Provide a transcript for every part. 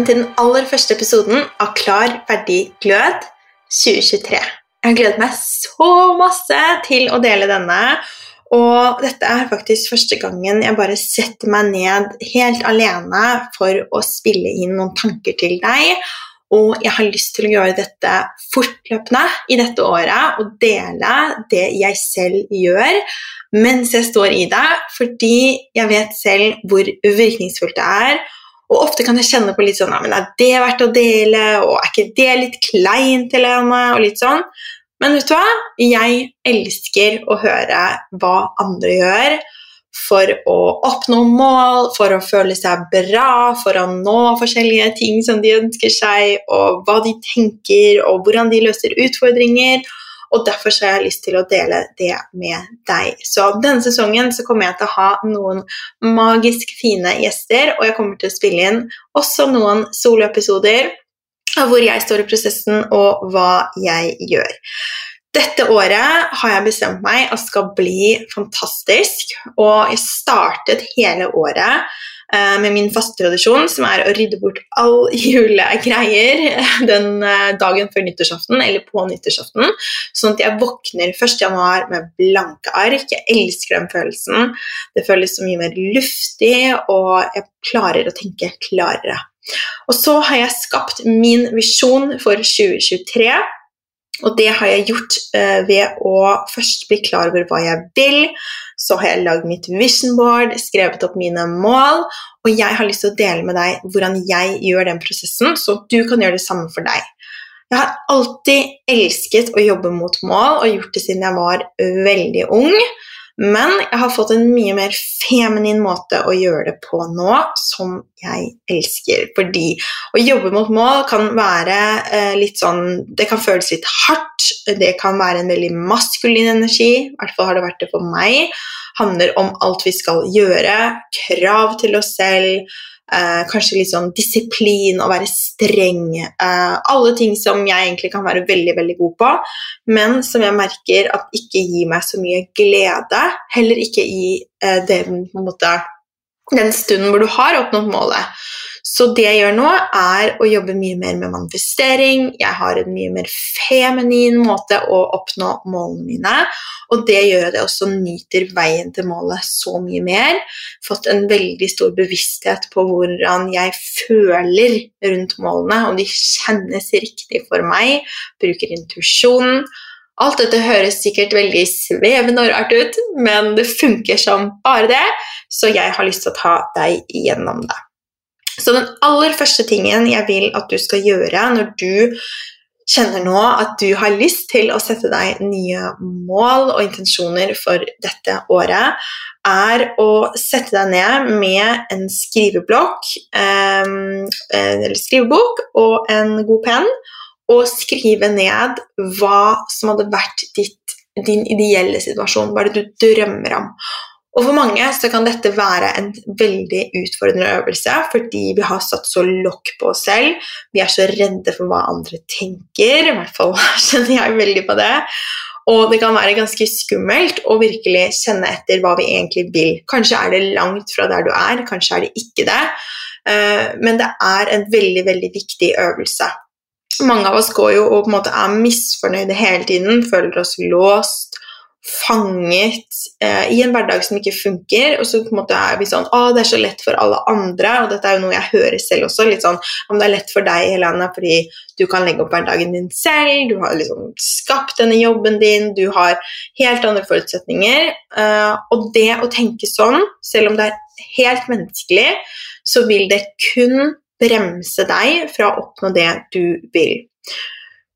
velkommen til den aller første episoden av Klar, ferdig, glød 2023. Jeg har gledet meg så masse til å dele denne, og dette er faktisk første gangen jeg bare setter meg ned helt alene for å spille inn noen tanker til deg. Og jeg har lyst til å gjøre dette fortløpende i dette året og dele det jeg selv gjør mens jeg står i det, fordi jeg vet selv hvor virkningsfullt det er. Og ofte kan jeg kjenne på litt sånn men Er det verdt å dele? Og er ikke det litt kleint, Helene? Og litt sånn. Men vet du hva? Jeg elsker å høre hva andre gjør for å oppnå mål, for å føle seg bra, for å nå forskjellige ting som de ønsker seg, og hva de tenker, og hvordan de løser utfordringer. Og derfor har jeg lyst til å dele det med deg. Så denne sesongen så kommer jeg til å ha noen magisk fine gjester, og jeg kommer til å spille inn også noen soloepisoder hvor jeg står i prosessen, og hva jeg gjør. Dette året har jeg bestemt meg at skal bli fantastisk, og jeg startet hele året med min faste tradisjon, som er å rydde bort all julegreier den eh, dagen før nyttårsaften eller på nyttårsaften, sånn at jeg våkner 1.1. med blanke ark. Jeg elsker den følelsen. Det føles så mye mer luftig, og jeg klarer å tenke klarere. Og så har jeg skapt min visjon for 2023. Og det har jeg gjort uh, ved å først bli klar over hva jeg vil. Så har jeg lagd mitt vision board, skrevet opp mine mål. Og jeg har lyst til å dele med deg hvordan jeg gjør den prosessen, så du kan gjøre det samme for deg. Jeg har alltid elsket å jobbe mot mål og gjort det siden jeg var veldig ung. Men jeg har fått en mye mer feminin måte å gjøre det på nå, som jeg elsker. Fordi å jobbe mot mål kan være eh, litt sånn Det kan føles litt hardt. Det kan være en veldig maskulin energi. I hvert fall har det vært det for meg. Handler om alt vi skal gjøre, krav til oss selv Eh, kanskje litt sånn disiplin, å være streng. Eh, alle ting som jeg egentlig kan være veldig veldig god på, men som jeg merker at ikke gir meg så mye glede. Heller ikke i eh, det, måte, den stunden hvor du har oppnådd målet. Så det jeg gjør nå, er å jobbe mye mer med manifestering. Jeg har en mye mer feminin måte å oppnå målene mine. Og det gjør at jeg også nyter veien til målet så mye mer. Fått en veldig stor bevissthet på hvordan jeg føler rundt målene, om de kjennes riktig for meg. Bruker intuisjonen. Alt dette høres sikkert veldig svevende og rart ut, men det funker som bare det, så jeg har lyst til å ta deg gjennom det. Så den aller første tingen jeg vil at du skal gjøre når du kjenner nå at du har lyst til å sette deg nye mål og intensjoner for dette året, er å sette deg ned med en skriveblokk ehm, eller skrivebok og en god penn, og skrive ned hva som hadde vært ditt, din ideelle situasjon, hva det du drømmer om. Og For mange så kan dette være en veldig utfordrende øvelse fordi vi har satt så lokk på oss selv. Vi er så redde for hva andre tenker. I hvert fall kjenner jeg veldig på det. Og det kan være ganske skummelt å virkelig kjenne etter hva vi egentlig vil. Kanskje er det langt fra der du er, kanskje er det ikke det. Eh, men det er en veldig, veldig viktig øvelse. Mange av oss går jo og på en måte er misfornøyde hele tiden, føler oss låst fanget eh, i en hverdag som ikke funker. Og så på en måte er vi sånn Å, det er så lett for alle andre. Og dette er jo noe jeg hører selv også. litt sånn, Om det er lett for deg, Helene, fordi du kan legge opp hverdagen din selv, du har liksom skapt denne jobben din, du har helt andre forutsetninger. Eh, og det å tenke sånn, selv om det er helt menneskelig, så vil det kun bremse deg fra å oppnå det du vil.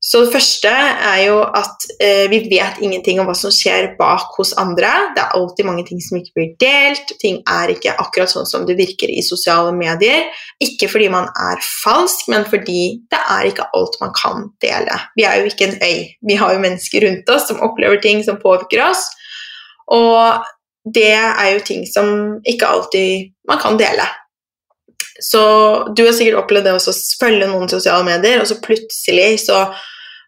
Så det første er jo at eh, vi vet ingenting om hva som skjer bak hos andre. Det er alltid mange ting som ikke blir delt. Ting er ikke akkurat sånn som det virker i sosiale medier. Ikke fordi man er falsk, men fordi det er ikke alt man kan dele. Vi er jo ikke en øy. Vi har jo mennesker rundt oss som opplever ting som påvirker oss. Og det er jo ting som ikke alltid man kan dele. Så du har sikkert opplevd det å følge noen sosiale medier, og så plutselig så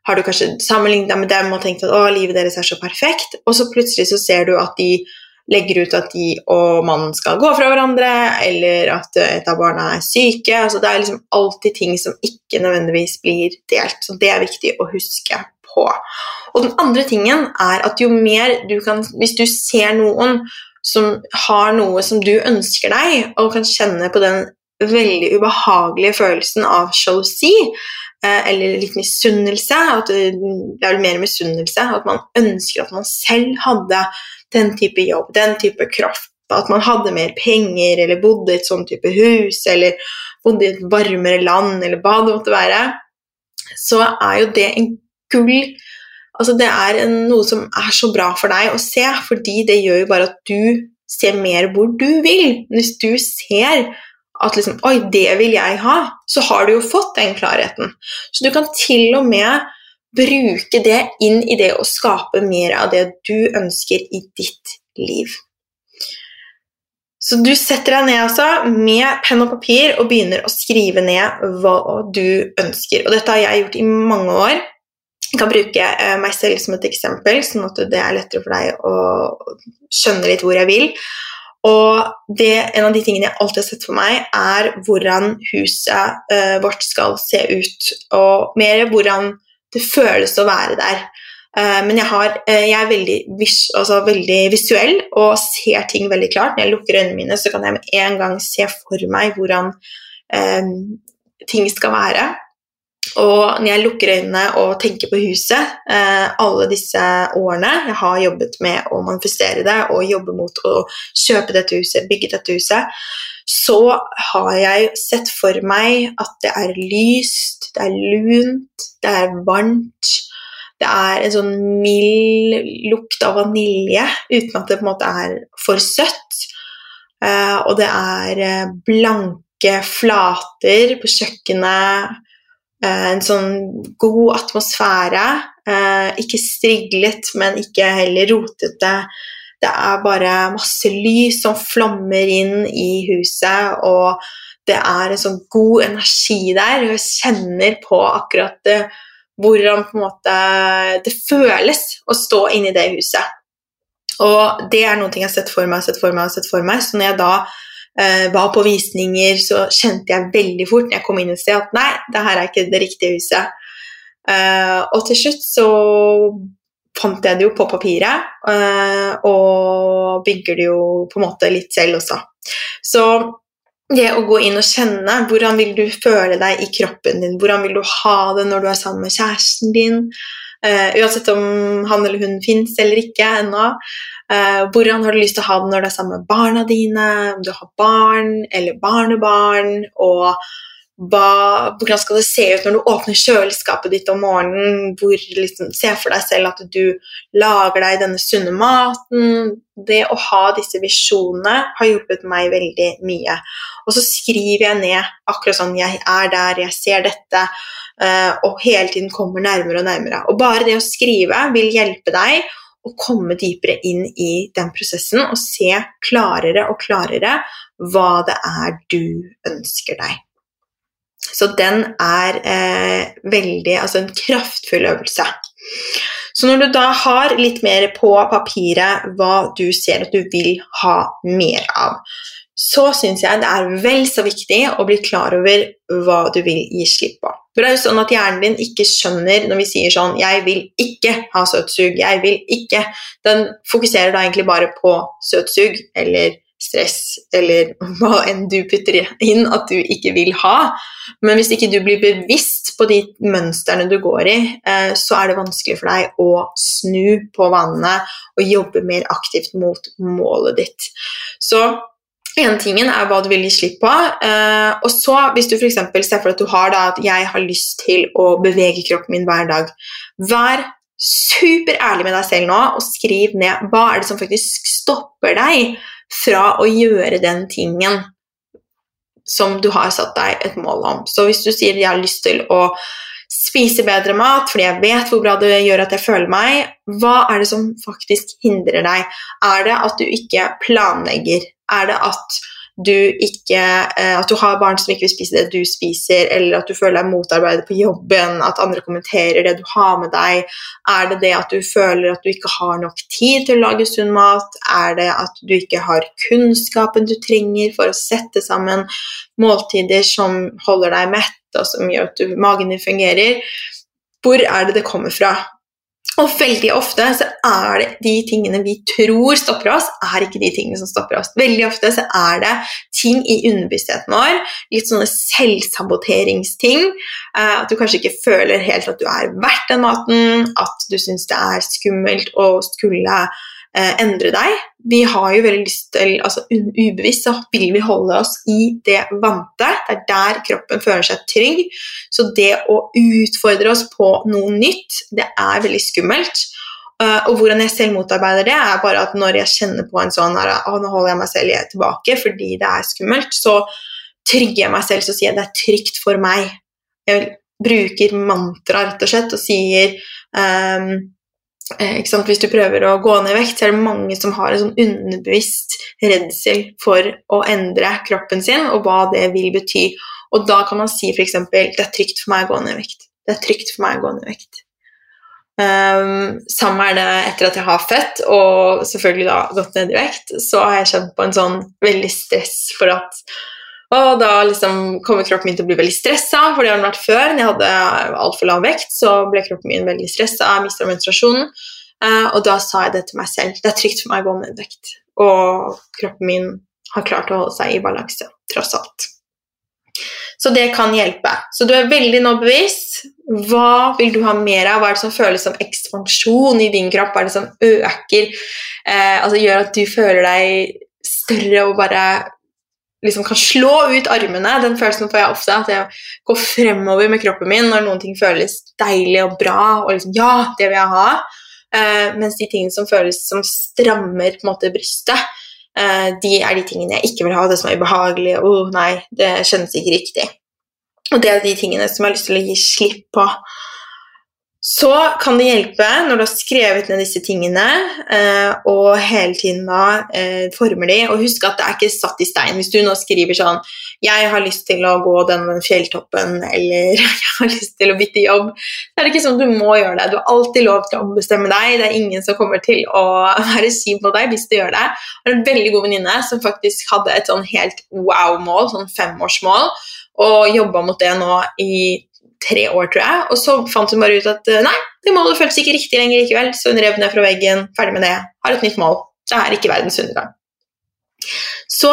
har du kanskje sammenlignet deg med dem og tenkt at å, livet deres er så perfekt, og så plutselig så ser du at de legger ut at de og mannen skal gå fra hverandre, eller at et av barna er syke. Altså, det er liksom alltid ting som ikke nødvendigvis blir delt. Så det er viktig å huske på. Og den andre tingen er at jo mer du kan Hvis du ser noen som har noe som du ønsker deg, og kan kjenne på den veldig ubehagelige følelsen av sjalusi, eh, eller litt misunnelse at Det er vel mer misunnelse. At man ønsker at man selv hadde den type jobb, den type kraft. At man hadde mer penger, eller bodde i et sånn type hus, eller bodde i et varmere land, eller hva det måtte være. Så er jo det en gull Altså, det er en, noe som er så bra for deg å se, fordi det gjør jo bare at du ser mer hvor du vil. Hvis du ser at liksom, Oi, det vil jeg ha, så har du jo fått den klarheten. Så du kan til og med bruke det inn i det å skape mer av det du ønsker i ditt liv. Så du setter deg ned altså, med penn og papir og begynner å skrive ned hva du ønsker. Og dette har jeg gjort i mange år. Jeg kan bruke eh, meg selv som et eksempel, sånn at det er lettere for deg å skjønne litt hvor jeg vil. Og det, en av de tingene jeg alltid har sett for meg, er hvordan huset uh, vårt skal se ut. Og mer hvordan det føles å være der. Uh, men jeg, har, uh, jeg er veldig, vis, altså veldig, visuell og ser ting veldig klart. Når jeg lukker øynene mine, så kan jeg med en gang se for meg hvordan ting skal være. Og når jeg lukker øynene og tenker på huset, eh, alle disse årene jeg har jobbet med å manifestere det og jobbe mot å kjøpe dette huset, bygge dette huset, så har jeg sett for meg at det er lyst, det er lunt, det er varmt. Det er en sånn mild lukt av vanilje uten at det på en måte er for søtt. Eh, og det er eh, blanke flater på kjøkkenet en sånn god atmosfære. Eh, ikke striglet, men ikke heller rotete. Det er bare masse lys som flommer inn i huset, og det er en sånn god energi der. Jeg kjenner på akkurat det, hvordan på en måte det føles å stå inni det huset. Og det er noe jeg har sett for meg sett for meg, sett for meg. Så når jeg da var på visninger, så kjente jeg veldig fort når jeg kom inn et sted, at nei, det her er ikke det riktige huset. Uh, og til slutt så fant jeg det jo på papiret, uh, og bygger det jo på en måte litt selv også. Så det å gå inn og kjenne hvordan vil du føle deg i kroppen din, hvordan vil du ha det når du er sammen med kjæresten din, Uh, uansett om han eller hun fins eller ikke ennå. Uh, hvordan har du lyst til å ha det når du er sammen med barna dine, om du har barn eller barnebarn, og hva, hvordan skal det se ut når du åpner kjøleskapet ditt om morgenen? Hvor liksom, Se for deg selv at du lager deg denne sunne maten. Det å ha disse visjonene har hjulpet meg veldig mye. Og så skriver jeg ned akkurat sånn Jeg er der, jeg ser dette. Eh, og hele tiden kommer nærmere og nærmere. Og bare det å skrive vil hjelpe deg å komme dypere inn i den prosessen og se klarere og klarere hva det er du ønsker deg. Så den er eh, veldig Altså en kraftfull øvelse. Så når du da har litt mer på papiret hva du ser at du vil ha mer av, så syns jeg det er vel så viktig å bli klar over hva du vil gi slipp på. For det er jo sånn at Hjernen din ikke skjønner når vi sier sånn 'Jeg vil ikke ha søtsug', 'jeg vil ikke' Den fokuserer da egentlig bare på søtsug eller stress eller hva enn du putter inn at du ikke vil ha. Men hvis ikke du blir bevisst på de mønstrene du går i, eh, så er det vanskelig for deg å snu på vanene og jobbe mer aktivt mot målet ditt. Så en tingen er hva du vil gi slipp på. Uh, og så, hvis du f.eks. ser for deg at du har da, at jeg har lyst til å bevege kroppen min hver dag Vær superærlig med deg selv nå og skriv ned hva er det som faktisk stopper deg fra å gjøre den tingen som du har satt deg et mål om. Så hvis du sier jeg har lyst til å spise bedre mat fordi jeg vet hvor bra det gjør at jeg føler meg, hva er det som faktisk hindrer deg? Er det at du ikke planlegger? Er det at du ikke eh, At du har barn som ikke vil spise det du spiser, eller at du føler deg motarbeidet på jobben, at andre kommenterer det du har med deg. Er det det at du føler at du ikke har nok tid til å lage sunn mat? Er det at du ikke har kunnskapen du trenger for å sette sammen måltider som holder deg mett, og som gjør at magen din fungerer? Hvor er det det kommer fra? Og veldig ofte så er det de tingene vi tror stopper oss, er ikke de tingene som stopper oss. Veldig ofte så er det ting i underbevisstheten vår, litt sånne selvsaboteringsting. Eh, at du kanskje ikke føler helt at du er verdt den maten, at du syns det er skummelt å skulle endre deg. Vi har jo veldig lyst til altså Ubevisst så vil vi holde oss i det vante. Det er der kroppen føler seg trygg. Så det å utfordre oss på noe nytt, det er veldig skummelt. Uh, og hvordan jeg selv motarbeider det, er bare at når jeg kjenner på en sånn her, å, nå holder jeg meg selv tilbake fordi det er skummelt, så trygger jeg meg selv så sier jeg det er trygt for meg. Jeg bruker mantra rett og slett og sier um, Eh, Hvis du prøver å gå ned i vekt, så er det mange som har en sånn underbevisst redsel for å endre kroppen sin, og hva det vil bety. Og da kan man si f.eks.: Det er trygt for meg å gå ned i vekt. Det er trygt for meg å gå ned i vekt. Um, samme er det etter at jeg har født og selvfølgelig da gått ned i vekt, så har jeg kjent på en sånn veldig stress for at og da liksom kommer kroppen min til å bli veldig stressa, for det har den vært før. Når jeg hadde altfor lav vekt, så ble kroppen min veldig stressa, jeg mista menstruasjonen. Uh, og da sa jeg det til meg selv. Det er trygt for meg å gå ned i vekt. Og kroppen min har klart å holde seg i balanse, tross alt. Så det kan hjelpe. Så du er veldig nå bevisst. Hva vil du ha mer av? Hva er det som føles som ekspansjon i din kropp? Hva er det som øker? Eh, altså gjør at du føler deg større og bare liksom kan slå ut armene. Den følelsen får jeg ofte. At jeg går fremover med kroppen min når noen ting føles deilig og bra. og liksom, ja, det vil jeg ha. Uh, mens de tingene som føles som strammer på en måte brystet, uh, de er de tingene jeg ikke vil ha. Det som er ubehagelig. Oh, nei, det kjennes ikke riktig. Og det er de tingene som jeg har lyst til å gi slipp på så kan det hjelpe når du har skrevet ned disse tingene, eh, og hele tiden da eh, former de. Og husk at det er ikke satt i stein. Hvis du nå skriver sånn 'Jeg har lyst til å gå den fjelltoppen', eller 'Jeg har lyst til å bytte jobb', så er det ikke sånn du må gjøre det. Du har alltid lov til å ombestemme deg. Det er ingen som kommer til å være kjip på deg hvis du gjør det. Jeg har en veldig god venninne som faktisk hadde et sånn helt wow-mål, sånn femårsmål, og jobba mot det nå i tre år, tror jeg. Og så fant hun bare ut at eh, nei, det målet føltes ikke riktig lenger likevel, så hun rev ned fra veggen. Ferdig med det. Har et nytt mål. Det er ikke verdens undergang. Så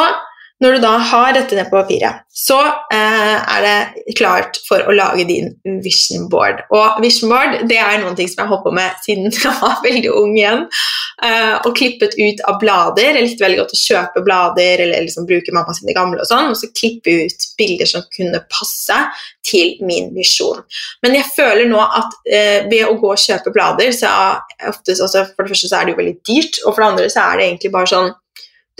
når du da har dette ned på papiret, så eh, er det klart for å lage din vision board. Og vision board det er noen ting som jeg har holdt på med siden jeg var veldig ung igjen. Eh, og klippet ut av blader. Jeg likte veldig godt å kjøpe blader eller liksom bruke mamma sine gamle og sånn, og så klippe ut bilder som kunne passe til min visjon. Men jeg føler nå at eh, ved å gå og kjøpe blader, så er oftest, altså, for det første så er det jo veldig dyrt, og for det andre så er det egentlig bare sånn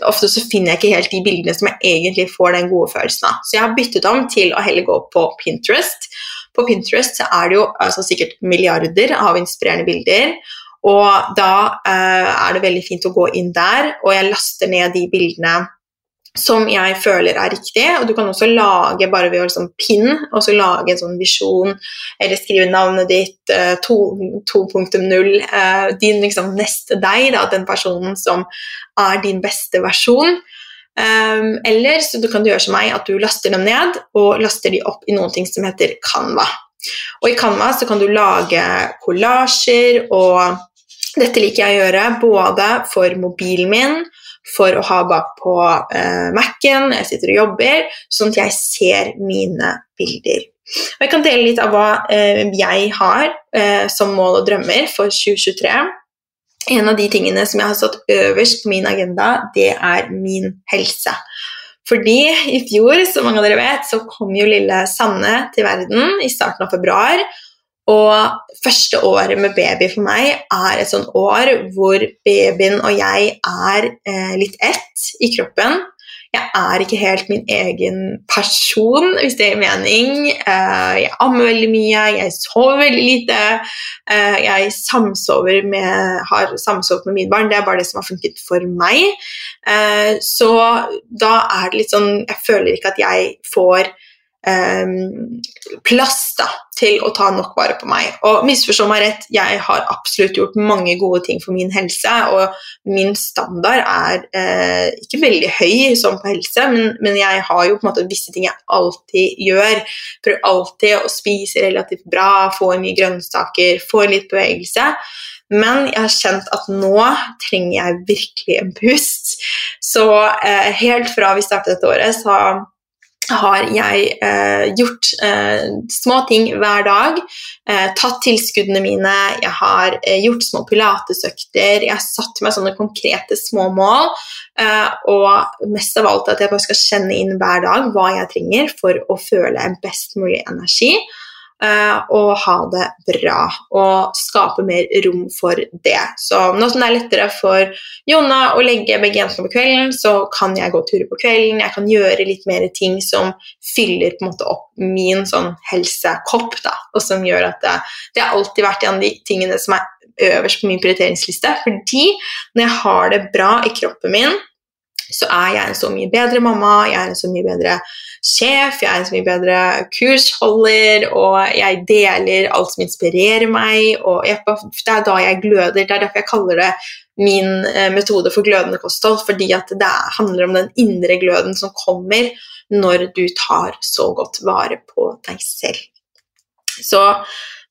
ofte så finner jeg ikke helt de bildene som jeg egentlig får den gode følelsen av. Så jeg har byttet om til å heller gå på Pinterest. På Pinterest så er det jo altså, sikkert milliarder av inspirerende bilder. Og da eh, er det veldig fint å gå inn der, og jeg laster ned de bildene som jeg føler er riktig. Og du kan også lage bare ved å liksom pin, og så lage en sånn visjon, eller skrive navnet ditt, 2.0, eh, eh, din liksom neste deg, da, den personen som er din beste versjon. Um, eller så du kan gjøre som meg, at du laster dem ned og laster de opp i noe som heter Canva. Og i Canva så kan du lage kollasjer, og dette liker jeg å gjøre både for mobilen min, for å ha bak på eh, Mac-en jeg sitter og jobber, sånn at jeg ser mine bilder. Og jeg kan dele litt av hva eh, jeg har eh, som mål og drømmer for 2023. En av de tingene som jeg har satt øverst på min agenda, det er min helse. Fordi i fjor, som mange av dere vet, så kom jo lille Sanne til verden i starten av februar. Og første året med baby for meg er et sånt år hvor babyen og jeg er eh, litt ett i kroppen. Jeg er ikke helt min egen person, hvis det gir mening. Uh, jeg ammer veldig mye, jeg sover veldig lite. Uh, jeg samsover med, har samsovet med mine barn. Det er bare det som har funket for meg. Uh, så da er det litt sånn Jeg føler ikke at jeg får plass da, til å ta nok vare på meg. Og misforstå meg rett, jeg har absolutt gjort mange gode ting for min helse, og min standard er eh, ikke veldig høy sånn på helse, men, men, jeg har jo på en måte visse ting jeg alltid gjør. Prøver alltid å spise relativt bra, få mye grønnsaker, få litt bevegelse. Men jeg har kjent at nå trenger jeg virkelig en pust. Så eh, helt fra vi startet dette året, så har jeg eh, gjort eh, små ting hver dag. Eh, tatt tilskuddene mine, jeg har eh, gjort små pilatesøkter. Jeg har satt meg sånne konkrete små mål. Eh, og mest av alt at jeg bare skal kjenne inn hver dag hva jeg trenger for å føle en best mulig energi. Eh, og ha det bra og skape mer rom for det. Så nå som det er lettere for Jonna å legge begge jentene på kvelden, så kan jeg gå turer på kvelden, jeg kan gjøre litt mer ting som fyller på en måte opp min sånn helsekopp, da, og som gjør at det, det har alltid vært en av de tingene som er øverst på min prioriteringsliste, fordi når jeg har det bra i kroppen min, så er jeg en så mye bedre mamma, jeg er en så mye bedre sjef, jeg er en så mye bedre kursholder, og jeg deler alt som inspirerer meg. og Det er da jeg gløder. Det er derfor jeg kaller det min eh, metode for glødende kosthold, fordi at det handler om den indre gløden som kommer når du tar så godt vare på deg selv. Så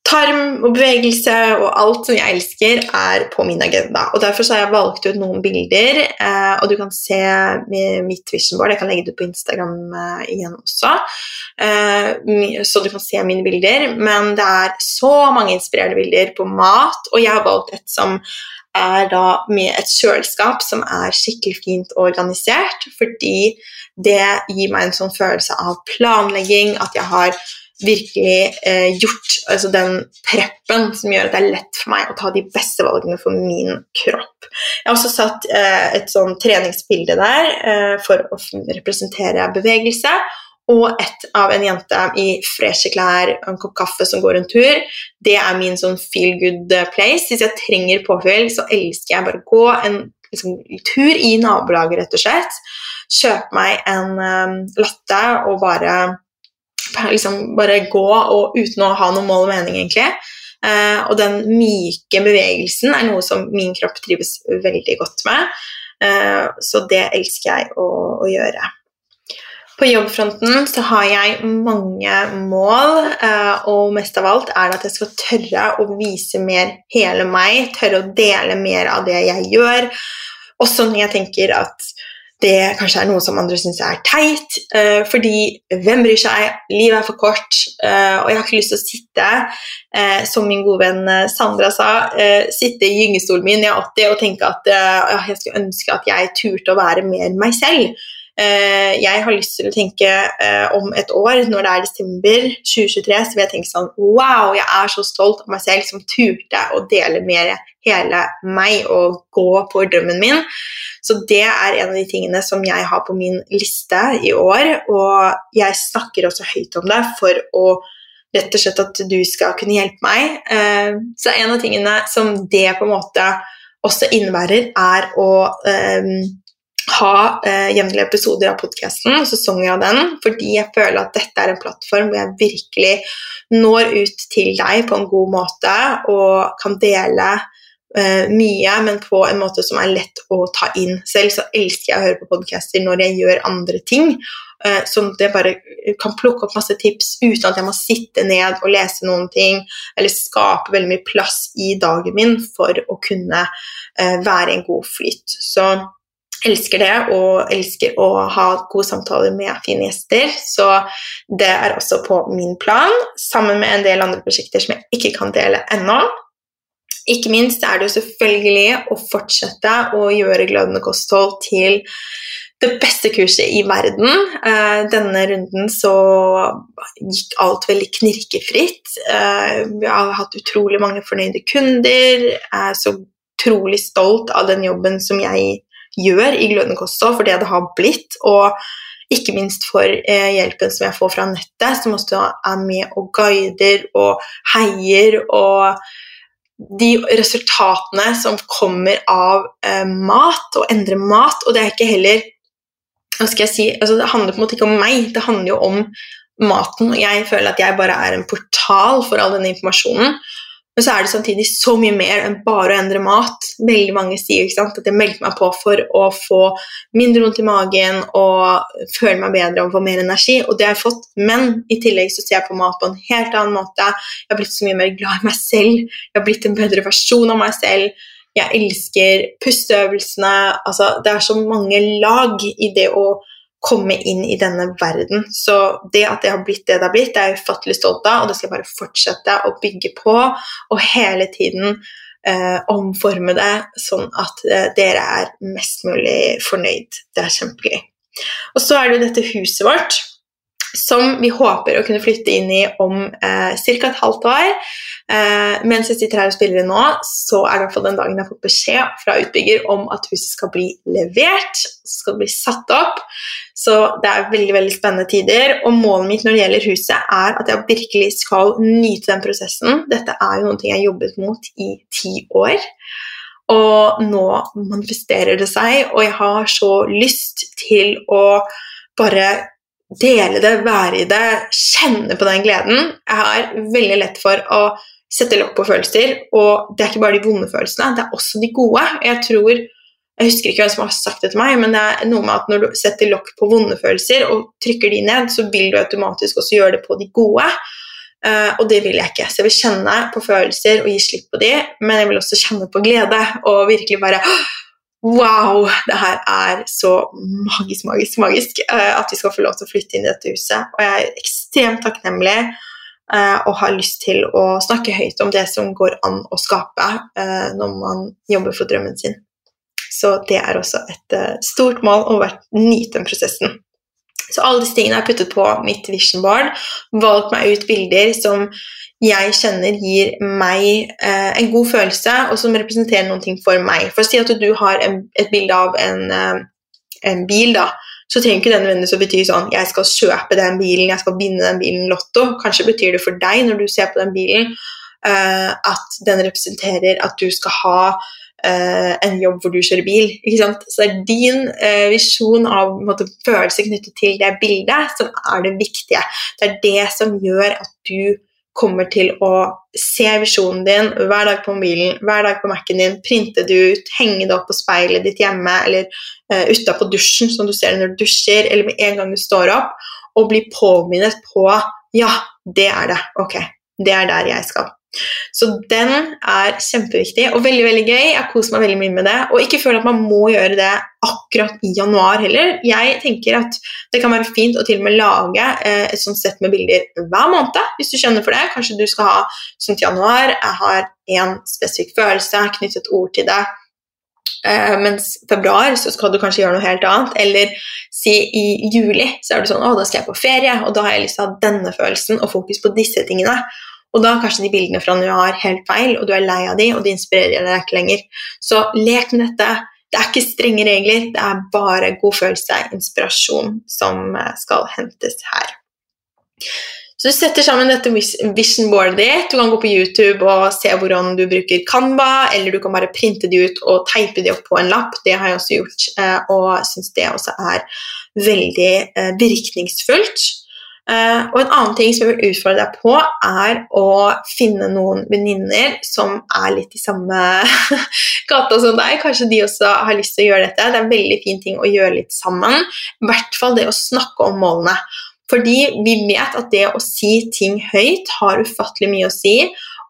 tarm og bevegelse og alt som jeg elsker, er på min agenda. Og Derfor har jeg valgt ut noen bilder, eh, og du kan se mitt vision board. Jeg kan legge det ut på Instagram eh, igjen også, eh, så du kan se mine bilder. Men det er så mange inspirerende bilder på mat, og jeg har valgt et som er da med et kjøleskap som er skikkelig fint organisert, fordi det gir meg en sånn følelse av planlegging, at jeg har virkelig eh, gjort altså den preppen som gjør at det er lett for meg å ta de beste valgene for min kropp. Jeg har også satt eh, et sånn treningsbilde der eh, for å representere bevegelse. Og et av en jente i freshe klær og en kopp kaffe som går en tur. Det er min sånn feel good place. Hvis jeg trenger påfyll, så elsker jeg bare å gå en liksom, tur i nabolaget, rett og slett. Kjøpe meg en um, latte og bare liksom bare gå og uten å ha noe mål og mening, egentlig. Uh, og den myke bevegelsen er noe som min kropp trives veldig godt med. Uh, så det elsker jeg å, å, gjøre. På jobbfronten så har jeg mange mål, uh, og mest av alt er det at jeg skal tørre å vise mer hele meg, tørre å dele mer av det jeg gjør. Også når jeg tenker at det kanskje er noe som andre syns er teit. Uh, fordi hvem bryr seg? Livet er for kort. Uh, og jeg har ikke lyst til å sitte, uh, som min gode venn Sandra sa, sitte i gyngestolen min jeg er 80 og tenke at jeg skulle ønske at jeg turte å være mer meg selv. Eh, jeg har lyst til å tenke eh, om et år, når det er desember 2023, så vil jeg tenke sånn Wow, jeg er så stolt av meg selv som turte å dele mer hele meg og gå på drømmen min. Så det er en av de tingene som jeg har på min liste i år, og jeg snakker også høyt om det for å rett og slett at du skal kunne hjelpe meg. Eh, så en av tingene som det på en måte også innebærer, er å ha eh, jevnlige episoder av podkasten, sesonger av den, fordi jeg føler at dette er en plattform hvor jeg virkelig når ut til deg på en god måte og kan dele eh, mye, men på en måte som er lett å ta inn. Selv så elsker jeg å høre på podcaster når jeg gjør andre ting. Eh, sånn at jeg bare kan plukke opp masse tips uten at jeg må sitte ned og lese noen ting, eller skape veldig mye plass i dagen min for å kunne eh, være en god flyt. Så elsker det og elsker å ha gode samtaler med fine gjester. Så det er også på min plan, sammen med en del andre prosjekter som jeg ikke kan dele ennå. Ikke minst er det jo selvfølgelig å fortsette å gjøre glødende kosthold til det beste kurset i verden. Uh, denne runden så gikk alt veldig knirkefritt. Uh, vi har hatt utrolig mange fornøyde kunder. Jeg er så utrolig stolt av den jobben som jeg gjør i glødende kosthold, for det det har blitt. og ikke minst for eh, hjelpen som jeg får fra nettet, som også er med og guider og heier. Og de resultatene som kommer av eh, mat, og endre mat. Og det er ikke heller hva skal jeg si, altså Det handler på en måte ikke om meg, det handler jo om maten. Og jeg føler at jeg bare er en portal for all denne informasjonen. Men så er det samtidig så mye mer enn bare å endre mat. Veldig mange sier sant, at jeg meldte meg på for å få mindre vondt i magen og føle meg bedre og få mer energi, og det har jeg fått. Men i tillegg så ser jeg på mat på en helt annen måte. Jeg har blitt så mye mer glad i meg selv. Jeg har blitt en bedre versjon av meg selv. Jeg elsker pusteøvelsene. Altså, det er så mange lag i det å komme inn i denne verden. Så det at det har blitt det det har blitt, det er jeg ufattelig stolt av, og det skal jeg bare fortsette å bygge på og hele tiden eh, omforme det sånn at eh, dere er mest mulig fornøyd. Det er kjempegøy. Og så er det jo dette huset vårt som vi håper å kunne flytte inn i om eh, ca. et halvt år. Eh, mens jeg sitter her og spiller inn nå, så er det i hvert fall den dagen jeg har fått beskjed fra utbygger om at huset skal bli levert, skal bli satt opp. Så det er veldig veldig spennende tider. Og målet mitt når det gjelder huset, er at jeg virkelig skal nyte den prosessen. Dette er jo noe jeg har jobbet mot i ti år. Og nå manifesterer det seg, og jeg har så lyst til å bare dele det, være i det, kjenne på den gleden. Jeg har veldig lett for å sette lokk på følelser, og det er ikke bare de vonde følelsene, det er også de gode. Jeg tror, jeg husker ikke hvem som har sagt det til meg, men det er noe med at når du setter lokk på vonde følelser og trykker de ned, så vil du automatisk også gjøre det på de gode. Uh, og det vil jeg ikke. Så jeg vil kjenne på følelser og gi slipp på de, men jeg vil også kjenne på glede og virkelig bare Wow! Det her er så magisk, magisk, magisk uh, at vi skal få lov til å flytte inn i dette huset. Og jeg er ekstremt takknemlig uh, og har lyst til å snakke høyt om det som går an å skape uh, når man jobber for drømmen sin. Så det er også et stort mål å nyte den prosessen. Så alle disse tingene har puttet på mitt vision board. Valgt meg ut bilder som jeg kjenner gir meg eh, en god følelse, og som representerer ting for meg. For å si at du har en, et bilde av en, eh, en, bil, da, så trenger ikke det nødvendigvis å bety sånn jeg skal kjøpe den bilen, jeg skal binde den bilen lotto. Kanskje betyr det for deg, når du ser på den bilen, eh, at den representerer at du skal ha eh, en jobb hvor du kjører bil. ikke sant? Så det er din eh, visjon av måte, følelse knyttet til det bildet som er det viktige. Det er det som gjør at du kommer til å se visjonen din hver dag på mobilen, hver dag på Mac-en din, printe det ut, henge det opp på speilet ditt hjemme eller uh, utapå dusjen, som du ser når du dusjer, eller med en gang du står opp, og bli påminnet på ja, det er det. Ok, det er der jeg skal. Så den er kjempeviktig og veldig veldig gøy. Jeg koser meg veldig mye med det. Og ikke føl at man må gjøre det akkurat i januar heller. Jeg tenker at det kan være fint å til og med lage eh, et sånt sett med bilder hver måned, hvis du kjenner for det. Kanskje du skal ha sånt januar. Jeg har en spesifikk følelse, knyttet ord til det. Uh, mens februar så skal du kanskje gjøre noe helt annet. Eller si i juli så er du sånn å, da skal jeg på ferie, og da har jeg lyst til å ha denne følelsen og fokus på disse tingene. Og da er kanskje de bildene fra januar helt feil, og du er lei av de, og de inspirerer deg ikke lenger. Så lek med dette. Det er ikke strenge regler, det er bare god følelse, inspirasjon, som eh, skal hentes her. Så du setter sammen dette vision boardet ditt. Du kan gå på YouTube og se hvordan du bruker Canva, eller du kan bare printe de ut og teipe de opp på en lapp. Det har jeg også gjort, eh, og syns det også er veldig eh, virkningsfullt. Uh, og en annen ting som jeg vil utfordre deg på, er å finne noen venninner som er litt i samme gata som deg. Kanskje de også har lyst til å gjøre dette. Det er en veldig fin ting å gjøre litt sammen. I hvert fall det å snakke om målene. Fordi vi vet at det å si ting høyt har ufattelig mye å si.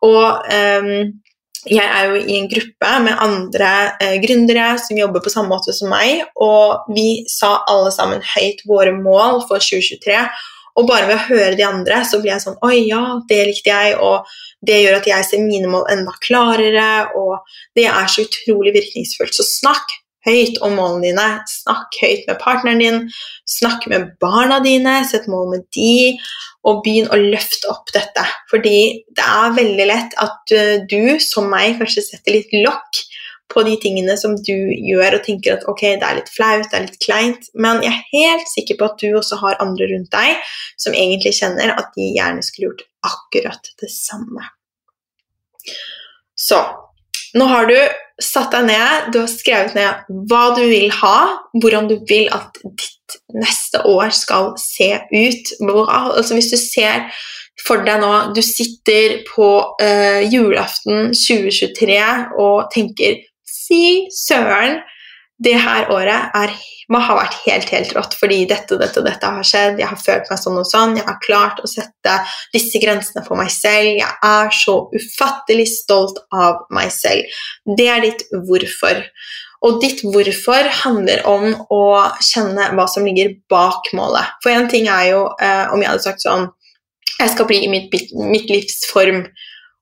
Og um, jeg er jo i en gruppe med andre eh, gründere som jobber på samme måte som meg, og vi sa alle sammen høyt våre mål for 2023. Og bare ved å høre de andre, så blir jeg sånn Oi, ja, det likte jeg, og det gjør at jeg ser mine mål enda klarere, og det er så utrolig virkningsfullt. Så snakk høyt om målene dine. Snakk høyt med partneren din, snakk med barna dine, sett mål med de, og begynn å løfte opp dette. Fordi det er veldig lett at eh, du, som meg, kanskje setter litt lokk på de tingene som du gjør og tenker at ok, det er litt flaut, det er litt kleint, men jeg er helt sikker på at du også har andre rundt deg som egentlig kjenner at de gjerne skulle gjort akkurat det samme. Så nå har du satt deg ned, du har skrevet ned hva du vil ha, hvordan du vil at ditt neste år skal se ut. Altså Hvis du ser for deg nå Du sitter på eh, julaften 2023 og tenker Fy søren! Det her året er, må ha vært helt helt rått fordi dette og dette og dette har skjedd. Jeg har følt meg sånn og sånn. Jeg har klart å sette disse grensene for meg selv. Jeg er så ufattelig stolt av meg selv. Det er ditt hvorfor. Og ditt hvorfor handler om å kjenne hva som ligger bak målet. For én ting er jo eh, om jeg hadde sagt sånn Jeg skal bli i mitt, mitt livs form.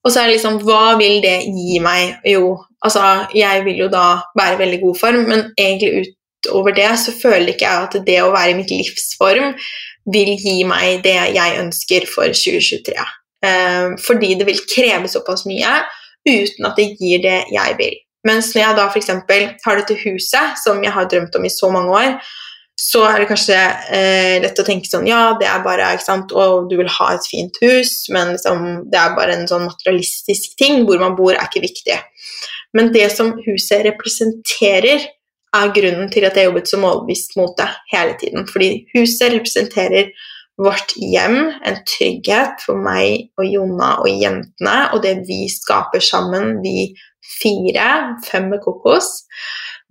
Og så er det liksom Hva vil det gi meg? Jo, altså Jeg vil jo da være i veldig god form, men egentlig utover det så føler ikke jeg at det å være i mitt livsform vil gi meg det jeg ønsker for 2023. Eh, fordi det vil kreve såpass mye uten at det gir det jeg vil. Mens når jeg da f.eks. har dette huset som jeg har drømt om i så mange år, så er det kanskje eh, lett å tenke sånn Ja, det er bare ikke sant, og du vil ha et fint hus, men liksom, det er bare en sånn materialistisk ting. Hvor man bor, er ikke viktig. Men det som huset representerer, er grunnen til at jeg jobbet så målbevisst mot det hele tiden. Fordi huset representerer vårt hjem, en trygghet for meg og Jonna og jentene, og det vi skaper sammen, vi fire, fem med kokos.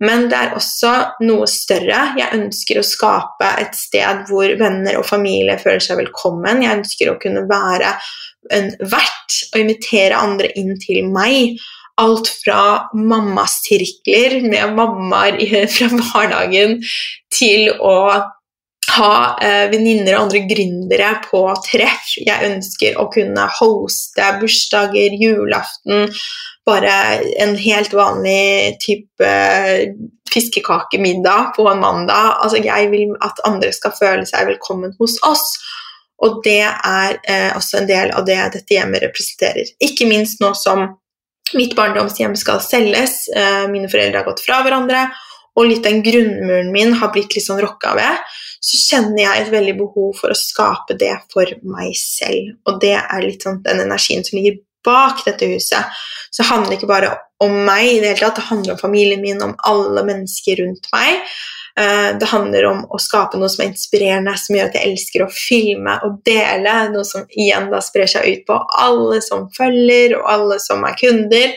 Men det er også noe større. Jeg ønsker å skape et sted hvor venner og familie føler seg velkommen. Jeg ønsker å kunne være en vert og invitere andre inn til meg. Alt fra mammasirkler med mammaer fra barnehagen til å ha eh, venninner og andre gründere på treff. Jeg ønsker å kunne hoste bursdager, julaften, bare en helt vanlig type fiskekakemiddag på en mandag. Altså, jeg vil at andre skal føle seg velkommen hos oss. Og det er eh, også en del av det dette hjemmet representerer. Ikke minst nå som mitt barndomshjem skal selges, eh, mine foreldre har gått fra hverandre, og litt den grunnmuren min har blitt litt sånn rokka ved, så kjenner jeg et veldig behov for å skape det for meg selv. Og det er litt sånn den energien som ligger bak dette huset, så handler det ikke bare om meg, i det hele tatt, det handler om familien min, om alle mennesker rundt meg. Eh, det handler om å skape noe som er inspirerende, som gjør at jeg elsker å filme og dele. Noe som igjen da sprer seg ut på alle som følger, og alle som er kunder.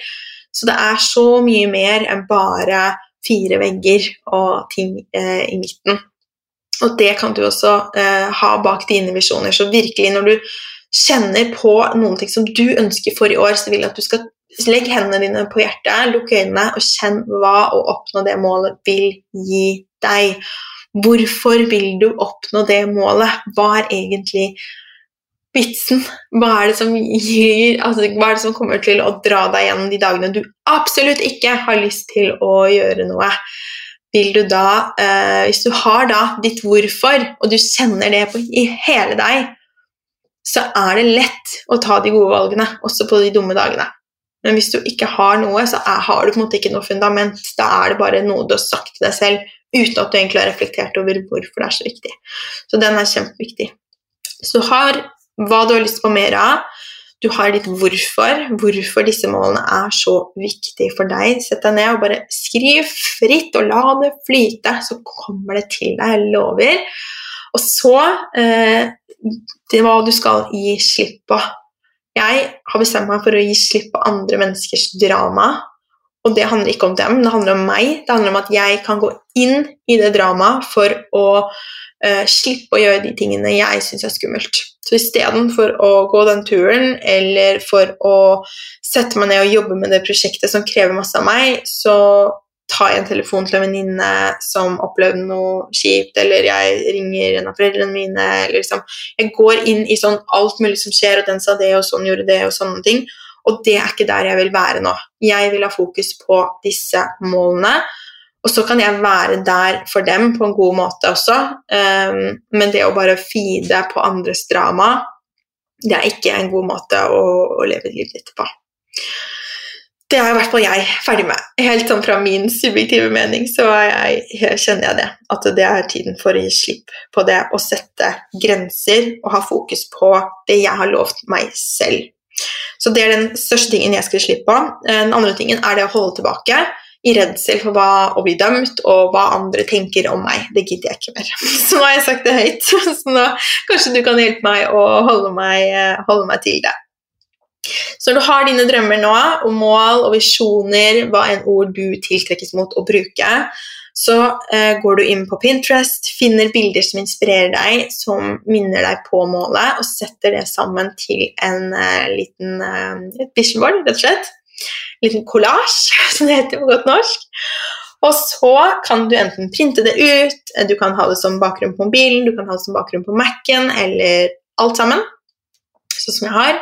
Så det er så mye mer enn bare fire vegger og ting eh, i midten. Og det kan du også eh, ha bak dine visjoner. Så virkelig, når du kjenner på noen ting som du ønsker for i år, så vil jeg at du skal legge hendene dine på hjertet, lukke øynene og kjenn hva å oppnå det målet vil gi deg. Hvorfor vil du oppnå det målet? Hva er egentlig vitsen? Hva er det som, gir, altså, hva er det som kommer til å dra deg gjennom de dagene du absolutt ikke har lyst til å gjøre noe? Vil du da, eh, Hvis du har da ditt hvorfor, og du kjenner det på, i hele deg, så er det lett å ta de gode valgene, også på de dumme dagene. Men hvis du ikke har noe, så er, har du på en måte ikke noe fundament. Da er det bare noe du har sagt til deg selv uten at du egentlig har reflektert over hvorfor det er så viktig. Så den er kjempeviktig. Så har hva du har lyst på mer av. Du har ditt hvorfor, hvorfor disse målene er så viktige for deg. Sett deg ned og bare skriv fritt og la det flyte, så kommer det til deg. Jeg lover. Og så eh, til hva du skal gi slipp på. Jeg har bestemt meg for å gi slipp på andre menneskers drama. Og det handler ikke om dem, det handler om meg. Det handler om at jeg kan gå inn i det dramaet for å eh, slippe å gjøre de tingene jeg syns er skummelt. Så istedenfor å gå den turen, eller for å sette meg ned og jobbe med det prosjektet som krever masse av meg, så jeg en telefon til en venninne som opplevde noe kjipt, eller jeg ringer en av foreldrene mine, eller liksom Jeg går inn i sånn alt mulig som skjer, og den sa det, og sånn gjorde det, og sånne ting. Og det er ikke der jeg vil være nå. Jeg vil ha fokus på disse målene. Og så kan jeg være der for dem på en god måte også, um, men det å bare feede på andres drama, det er ikke en god måte å, å leve livet ditt på. Det er i hvert fall jeg ferdig med. Helt sånn fra min subjektive mening så jeg, kjenner jeg det. At det er tiden for å gi slipp på det å sette grenser og ha fokus på det jeg har lovt meg selv. Så det er den største tingen jeg skal slippe på. Den andre tingen er det å holde tilbake i redsel for hva, å bli dømt og hva andre tenker om meg. Det gidder jeg ikke mer. Så nå har jeg sagt det høyt. Så nå kanskje du kan hjelpe meg å holde meg, holde meg til det. Så når du har dine drømmer nå, og mål og visjoner, hva enn ord du tiltrekkes mot å bruke, så eh, går du inn på Pinterest, finner bilder som inspirerer deg, som minner deg på målet, og setter det sammen til en eh, liten eh, et vision board, rett og slett. En liten collage, som det heter på godt norsk. Og så kan du enten printe det ut, du kan ha det som bakgrunn på mobilen, du kan ha det som bakgrunn på Mac-en, eller alt sammen, sånn som jeg har.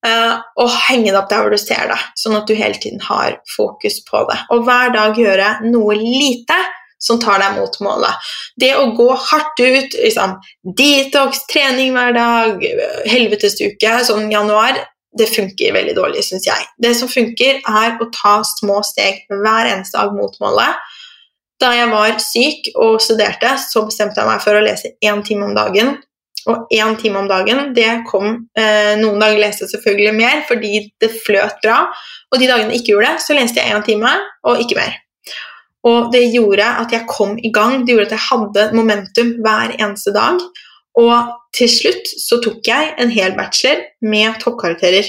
Uh, og henge det opp der hvor du ser det, sånn at du hele tiden har fokus på det. Og hver dag gjøre noe lite som tar deg mot målet. Det å gå hardt ut, liksom, detox, trening hver dag, helvetesuke, sånn januar, det funker veldig dårlig, syns jeg. Det som funker, er å ta små steg hver eneste dag mot målet. Da jeg var syk og studerte, så bestemte jeg meg for å lese én time om dagen og én time om dagen, det kom eh, Noen dager leste jeg selvfølgelig mer fordi det fløt bra. Og de dagene jeg ikke gjorde det, så leste jeg én time og ikke mer. Og det gjorde at jeg kom i gang, det gjorde at jeg hadde momentum hver eneste dag. Og til slutt så tok jeg en hel bachelor med toppkarakterer.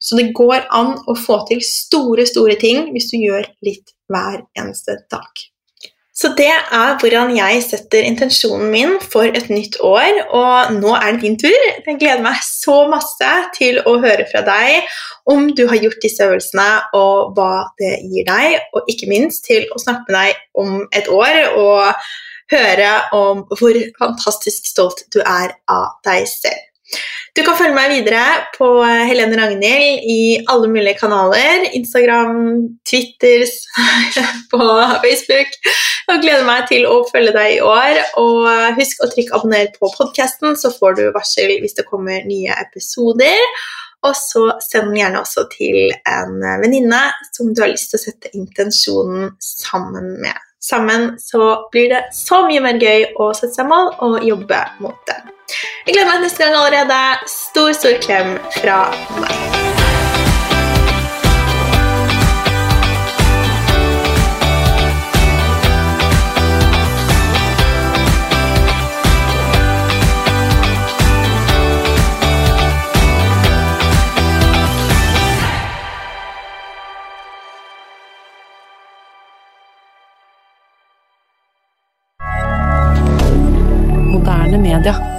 Så det går an å få til store, store ting hvis du gjør litt hver eneste dag. Så det er hvordan jeg setter intensjonen min for et nytt år. Og nå er det din tur. Jeg gleder meg så masse til å høre fra deg om du har gjort disse øvelsene, og hva det gir deg. Og ikke minst til å snakke med deg om et år og høre om hvor fantastisk stolt du er av deg selv. Du kan følge meg videre på Helene Ragnhild i alle mulige kanaler. Instagram, Twitter, på Facebook. Jeg gleder meg til å følge deg i år. Og husk å trykke abonner på podkasten, så får du varsel hvis det kommer nye episoder. Og så send den gjerne også til en venninne som du har lyst til å sette intensjonen sammen med. Sammen så blir det så mye mer gøy å sette seg mål og jobbe mot dem. Jeg gleder meg til neste gang allerede. Stor, stor klem fra meg. moderne media.